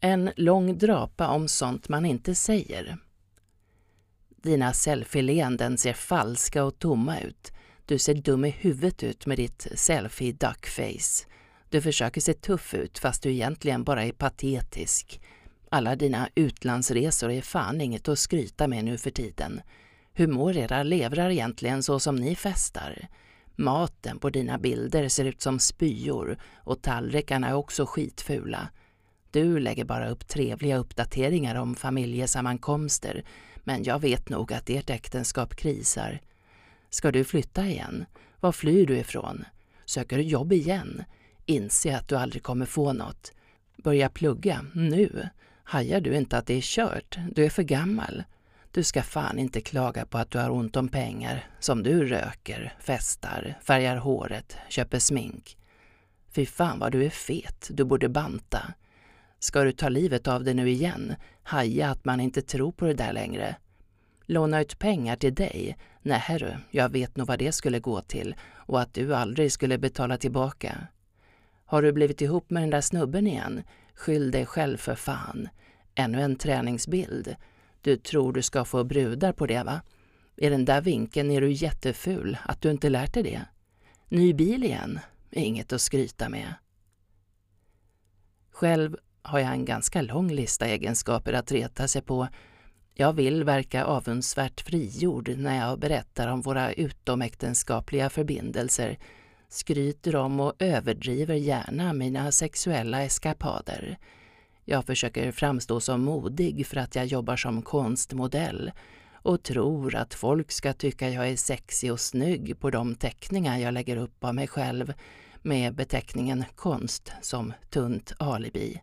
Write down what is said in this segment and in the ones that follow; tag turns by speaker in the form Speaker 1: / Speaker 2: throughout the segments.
Speaker 1: En lång drapa om sånt man inte säger. Dina selfie-leenden ser falska och tomma ut. Du ser dum i huvudet ut med ditt selfie-duckface. Du försöker se tuff ut fast du egentligen bara är patetisk. Alla dina utlandsresor är fan inget att skryta med nu för tiden. Hur mår era levrar egentligen så som ni festar? Maten på dina bilder ser ut som spyor och tallrikarna är också skitfula. Du lägger bara upp trevliga uppdateringar om familjesammankomster men jag vet nog att ert äktenskap krisar. Ska du flytta igen? Var flyr du ifrån? Söker du jobb igen? Inse att du aldrig kommer få något. Börja plugga, nu. Hajar du inte att det är kört? Du är för gammal. Du ska fan inte klaga på att du har ont om pengar, som du röker, festar, färgar håret, köper smink. Fy fan vad du är fet, du borde banta. Ska du ta livet av dig nu igen, haja att man inte tror på det där längre. Låna ut pengar till dig? Nej du, jag vet nog vad det skulle gå till och att du aldrig skulle betala tillbaka. Har du blivit ihop med den där snubben igen? Skyll dig själv för fan. Ännu en träningsbild. Du tror du ska få brudar på det va? I den där vinkeln är du jätteful, att du inte lärt dig det. Ny bil igen? Inget att skryta med. Själv har jag en ganska lång lista egenskaper att reta sig på. Jag vill verka avundsvärt frigjord när jag berättar om våra utomäktenskapliga förbindelser, skryter om och överdriver gärna mina sexuella eskapader. Jag försöker framstå som modig för att jag jobbar som konstmodell och tror att folk ska tycka jag är sexig och snygg på de teckningar jag lägger upp av mig själv med beteckningen konst som tunt alibi.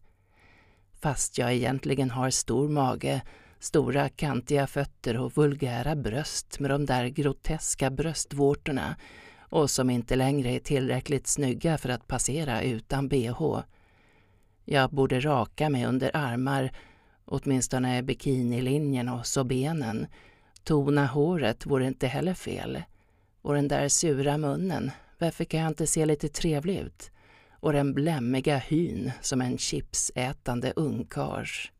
Speaker 1: Fast jag egentligen har stor mage, stora kantiga fötter och vulgära bröst med de där groteska bröstvårtorna och som inte längre är tillräckligt snygga för att passera utan bh. Jag borde raka mig under armar, åtminstone bikinilinjen och så benen. Tona håret vore inte heller fel. Och den där sura munnen, varför kan jag inte se lite trevlig ut? Och den blämmiga hyn som en chipsätande ungkars.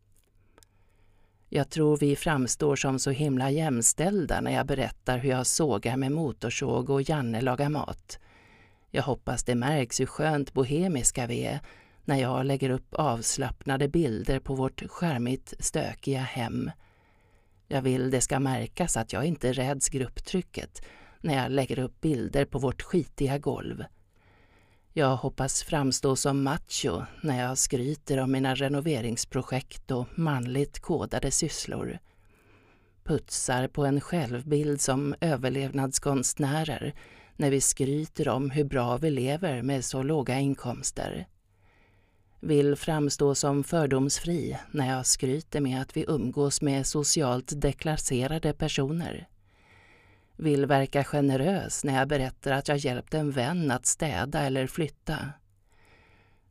Speaker 1: Jag tror vi framstår som så himla jämställda när jag berättar hur jag sågar med motorsåg och Janne lagar mat. Jag hoppas det märks hur skönt bohemiska vi är när jag lägger upp avslappnade bilder på vårt skärmigt stökiga hem. Jag vill det ska märkas att jag inte räds grupptrycket när jag lägger upp bilder på vårt skitiga golv. Jag hoppas framstå som macho när jag skryter om mina renoveringsprojekt och manligt kodade sysslor. Putsar på en självbild som överlevnadskonstnärer när vi skryter om hur bra vi lever med så låga inkomster vill framstå som fördomsfri när jag skryter med att vi umgås med socialt deklasserade personer. Vill verka generös när jag berättar att jag hjälpt en vän att städa eller flytta.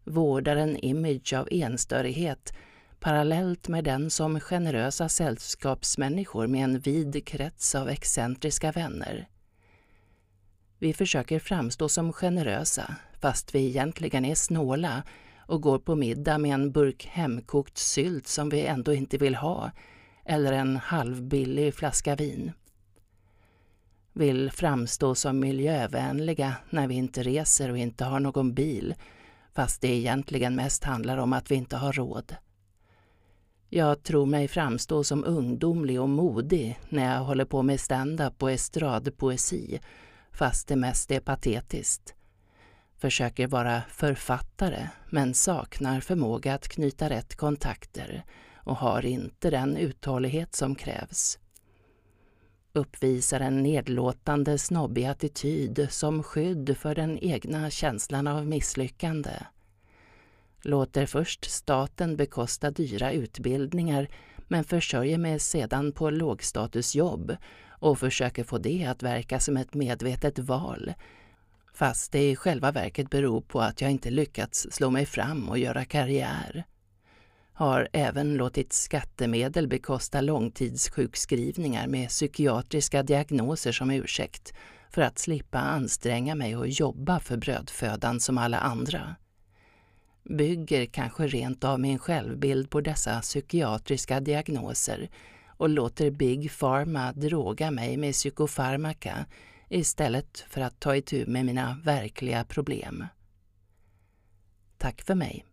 Speaker 1: Vårdar en image av enstörighet parallellt med den som generösa sällskapsmänniskor med en vid krets av excentriska vänner. Vi försöker framstå som generösa fast vi egentligen är snåla och går på middag med en burk hemkokt sylt som vi ändå inte vill ha eller en halvbillig flaska vin. Vill framstå som miljövänliga när vi inte reser och inte har någon bil fast det egentligen mest handlar om att vi inte har råd. Jag tror mig framstå som ungdomlig och modig när jag håller på med stand-up och estradpoesi fast det mest är patetiskt försöker vara författare men saknar förmåga att knyta rätt kontakter och har inte den uthållighet som krävs. Uppvisar en nedlåtande snobbig attityd som skydd för den egna känslan av misslyckande. Låter först staten bekosta dyra utbildningar men försörjer mig sedan på lågstatusjobb och försöker få det att verka som ett medvetet val fast det i själva verket beror på att jag inte lyckats slå mig fram och göra karriär. Har även låtit skattemedel bekosta långtidssjukskrivningar med psykiatriska diagnoser som ursäkt för att slippa anstränga mig och jobba för brödfödan som alla andra. bygger kanske rent av min självbild på dessa psykiatriska diagnoser och låter Big Pharma droga mig med psykofarmaka istället för att ta itu med mina verkliga problem. Tack för mig.